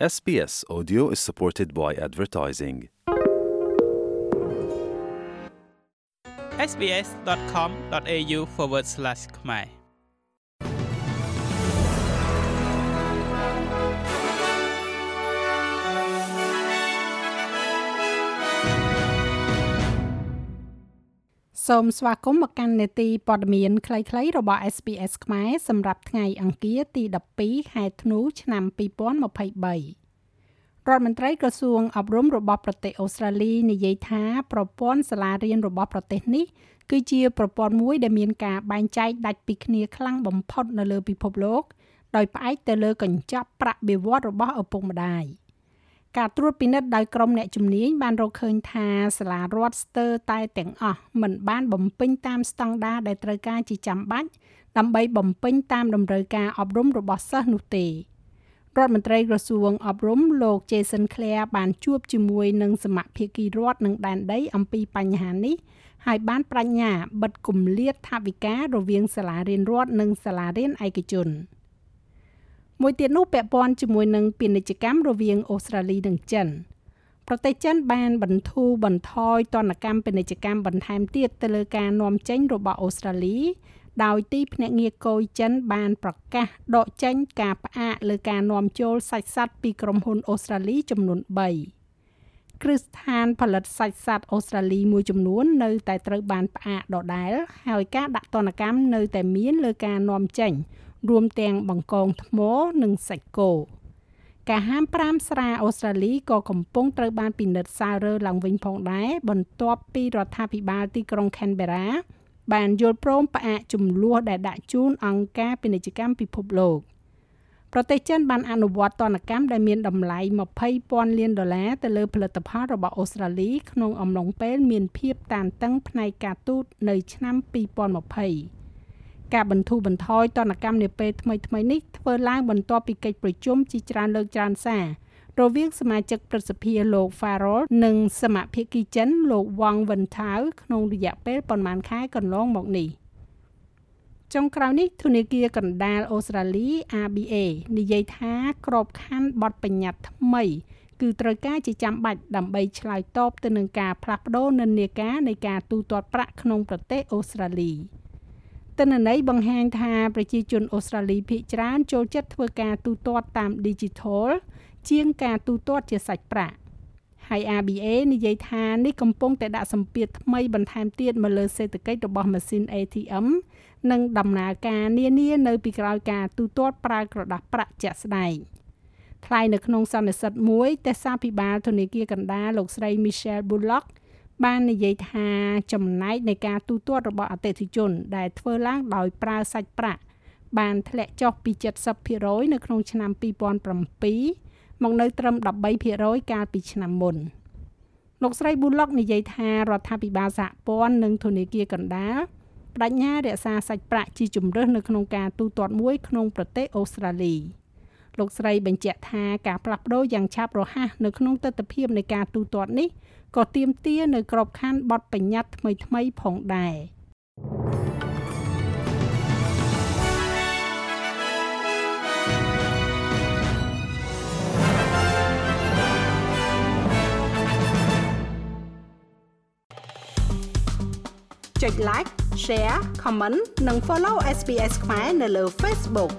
SBS Audio is supported by advertising. sbs.com.au forward slash ខ្សូមស្វាគមន៍មកកាន់នេតិព័ត៌មានខ្លីៗរបស់ SBS ខ្មែរសម្រាប់ថ្ងៃអង្គារទី12ខែធ្នូឆ្នាំ2023រដ្ឋមន្ត្រីក្រសួងអប់រំរបស់ប្រទេសអូស្ត្រាលីនិយាយថាប្រព័ន្ធសាលារៀនរបស់ប្រទេសនេះ គឺជាប្រព័ន្ធមួយដែលមានការបែងចែកដាច់ពីគ្នាខ្លាំងបំផុតនៅលើពិភពលោក ដោយផ្អែកទៅលើកញ្ចប់ប្រាក់បៀវត្សរបស់ឪពុកម្ដាយ ការត្រួតពិនិត្យដោយក្រុមអ្នកជំនាញបានរកឃើញថាសាលារដ្ឋស្ទើរតែទាំងអស់មិនបានបំពេញតាមស្តង់ដារដែលត្រូវការជាចាំបាច់ដើម្បីបំពេញតាមតម្រូវការអប់រំរបស់សិស្សនោះទេរដ្ឋមន្ត្រីក្រសួងអប់រំលោក Jason Clare បានជួបជាមួយនឹងសមាភិកីរដ្ឋនិងដែនដីអំពីបញ្ហានេះហើយបានបញ្ញាបិទគម្លាតថាវិការរវាងសាលារៀនរដ្ឋនិងសាលារៀនឯកជន មួយទៀតនោះពាក់ព័ន្ធជាមួយនឹងពាណិជ្ជកម្មរវាងអូស្ត្រាលីនិងចិនប្រទេសចិនបានបន្ធូរបន្ថយទណ្ឌកម្មពាណិជ្ជកម្មបន្ថែមទៀតទៅលើការនាំចេញរបស់អូស្ត្រាលីដោយទីភ្នាក់ងារគយចិនបានប្រកាសដកចេញការផ្អាកលើការនាំចូលសាច់សត្វពីក្រុមហ៊ុនអូស្ត្រាលីចំនួន3គ្រឹះស្ថានផលិតសាច់សត្វអូស្ត្រាលីមួយចំនួននៅតែត្រូវបានផ្អាកដដែលហើយការដាក់ទណ្ឌកម្មនៅតែមានលើការនាំចេញ រួមទាំងបង្កងថ្មនិងសាច់គោការហាម5ស្រាអូស្ត្រាលីក៏កំពុងត្រូវបានពិនិត្យសាររើឡើងវិញផងដែរបន្ទាប់ពីរដ្ឋាភិបាលទីក្រុង Canberra បានយល់ព្រមផ្អាកចំនួនដែលដាក់ជូនអង្គការពាណិជ្ជកម្មពិភពលោកប្រទេសចិនបានអនុវត្តទណ្ឌកម្មដែលមានតម្លៃ20,000លានដុល្លារទៅលើផលិតផលរបស់អូស្ត្រាលីក្នុងអំឡុងពេលមានភាពតានតឹងផ្នែកការទូតនៅឆ្នាំ2020 ការបន្ធូរបន្ថយទណ្ឌកម្មនាពេលថ្មីៗនេះធ្វើឡើងបន្ទាប់ពីកិច្ចប្រជុំជាច្រើនលើកច្រើនសាររវាងសមាជិកព្រឹទ្ធសភាលោក Farrell និងសមាភិកីចិនលោក Wang Wentao ក្នុងរយៈពេលប្រមាណខែកន្លងមកនេះចុងក្រោយនេះធនាគារកណ្ដាលអូស្ត្រាលី ABA និយាយថាក្របខ័ណ្ឌបទបញ្ញត្តិថ្មី គឺត្រូវការជាចាំបាច់ដើម្បីឆ្លើយតបទៅនឹងការផ្លាស់ប្តូរនិន្នាការនៃការទូទាត់ប្រាក់ក្នុងប្រទេសអូស្ត្រាលី ទិន្នន័យបង្ហាញថាប្រជាជនអូស្ត្រាលីភាគច្រើនចូលចិត្តធ្វើការទូទាត់តាម Digital ជាងការទូទាត់ជាសាច់ប្រាក់ហើយ ABA និយាយថានេះកំពុងតែដាក់សម្ពាធថ្មីបន្ថែមទៀតមកលើសេដ្ឋកិច្ចរបស់ម៉ាស៊ីន ATM និងដំណើរការនានានៅពីក្រោយការទូទាត់ប្រើក្រដាសប្រាក់ជាក់ស្ដែងថ្លែងនៅក្នុងសន្និសីទមួយទេសាភិបាលធនាគារកណ្ដាលលោកស្រី Michelle Bullock បាននិយាយថាចំណែកនៃការទូទាត់របស់អតិថិជន ដែលធ្វើឡើងដោយប្រើសាច់ប្រាក់បានធ្លាក់ចុះពី70%នៅក្នុងឆ្នាំ2007មកនៅត្រឹម13%កាលពីឆ្នាំមុនលោកស្រីប៊ូឡុកនិយាយថារដ្ឋាភិបាលសហព័ន្ធនិងធនាគារកណ្ដាលបដិញ្ញារក្សាសាច់ប្រាក់ជាជំរើសនៅក្នុងការទូទាត់មួយក្នុងប្រទេសអូស្ត្រាលី លោកស្រីបញ្ជាក់ថាការផ្លាស់ប្ដូរយ៉ាងឆាប់រហ័សនៅក្នុងទស្សនវិជ្ជានៃការទូទាត់នេះក៏ទាមទារនៅក្របខ័ណ្ឌបទបញ្ញត្តិថ្មីៗផងដែរ។ like share comment និង follow SPS ខ្មែរនៅលើ Facebook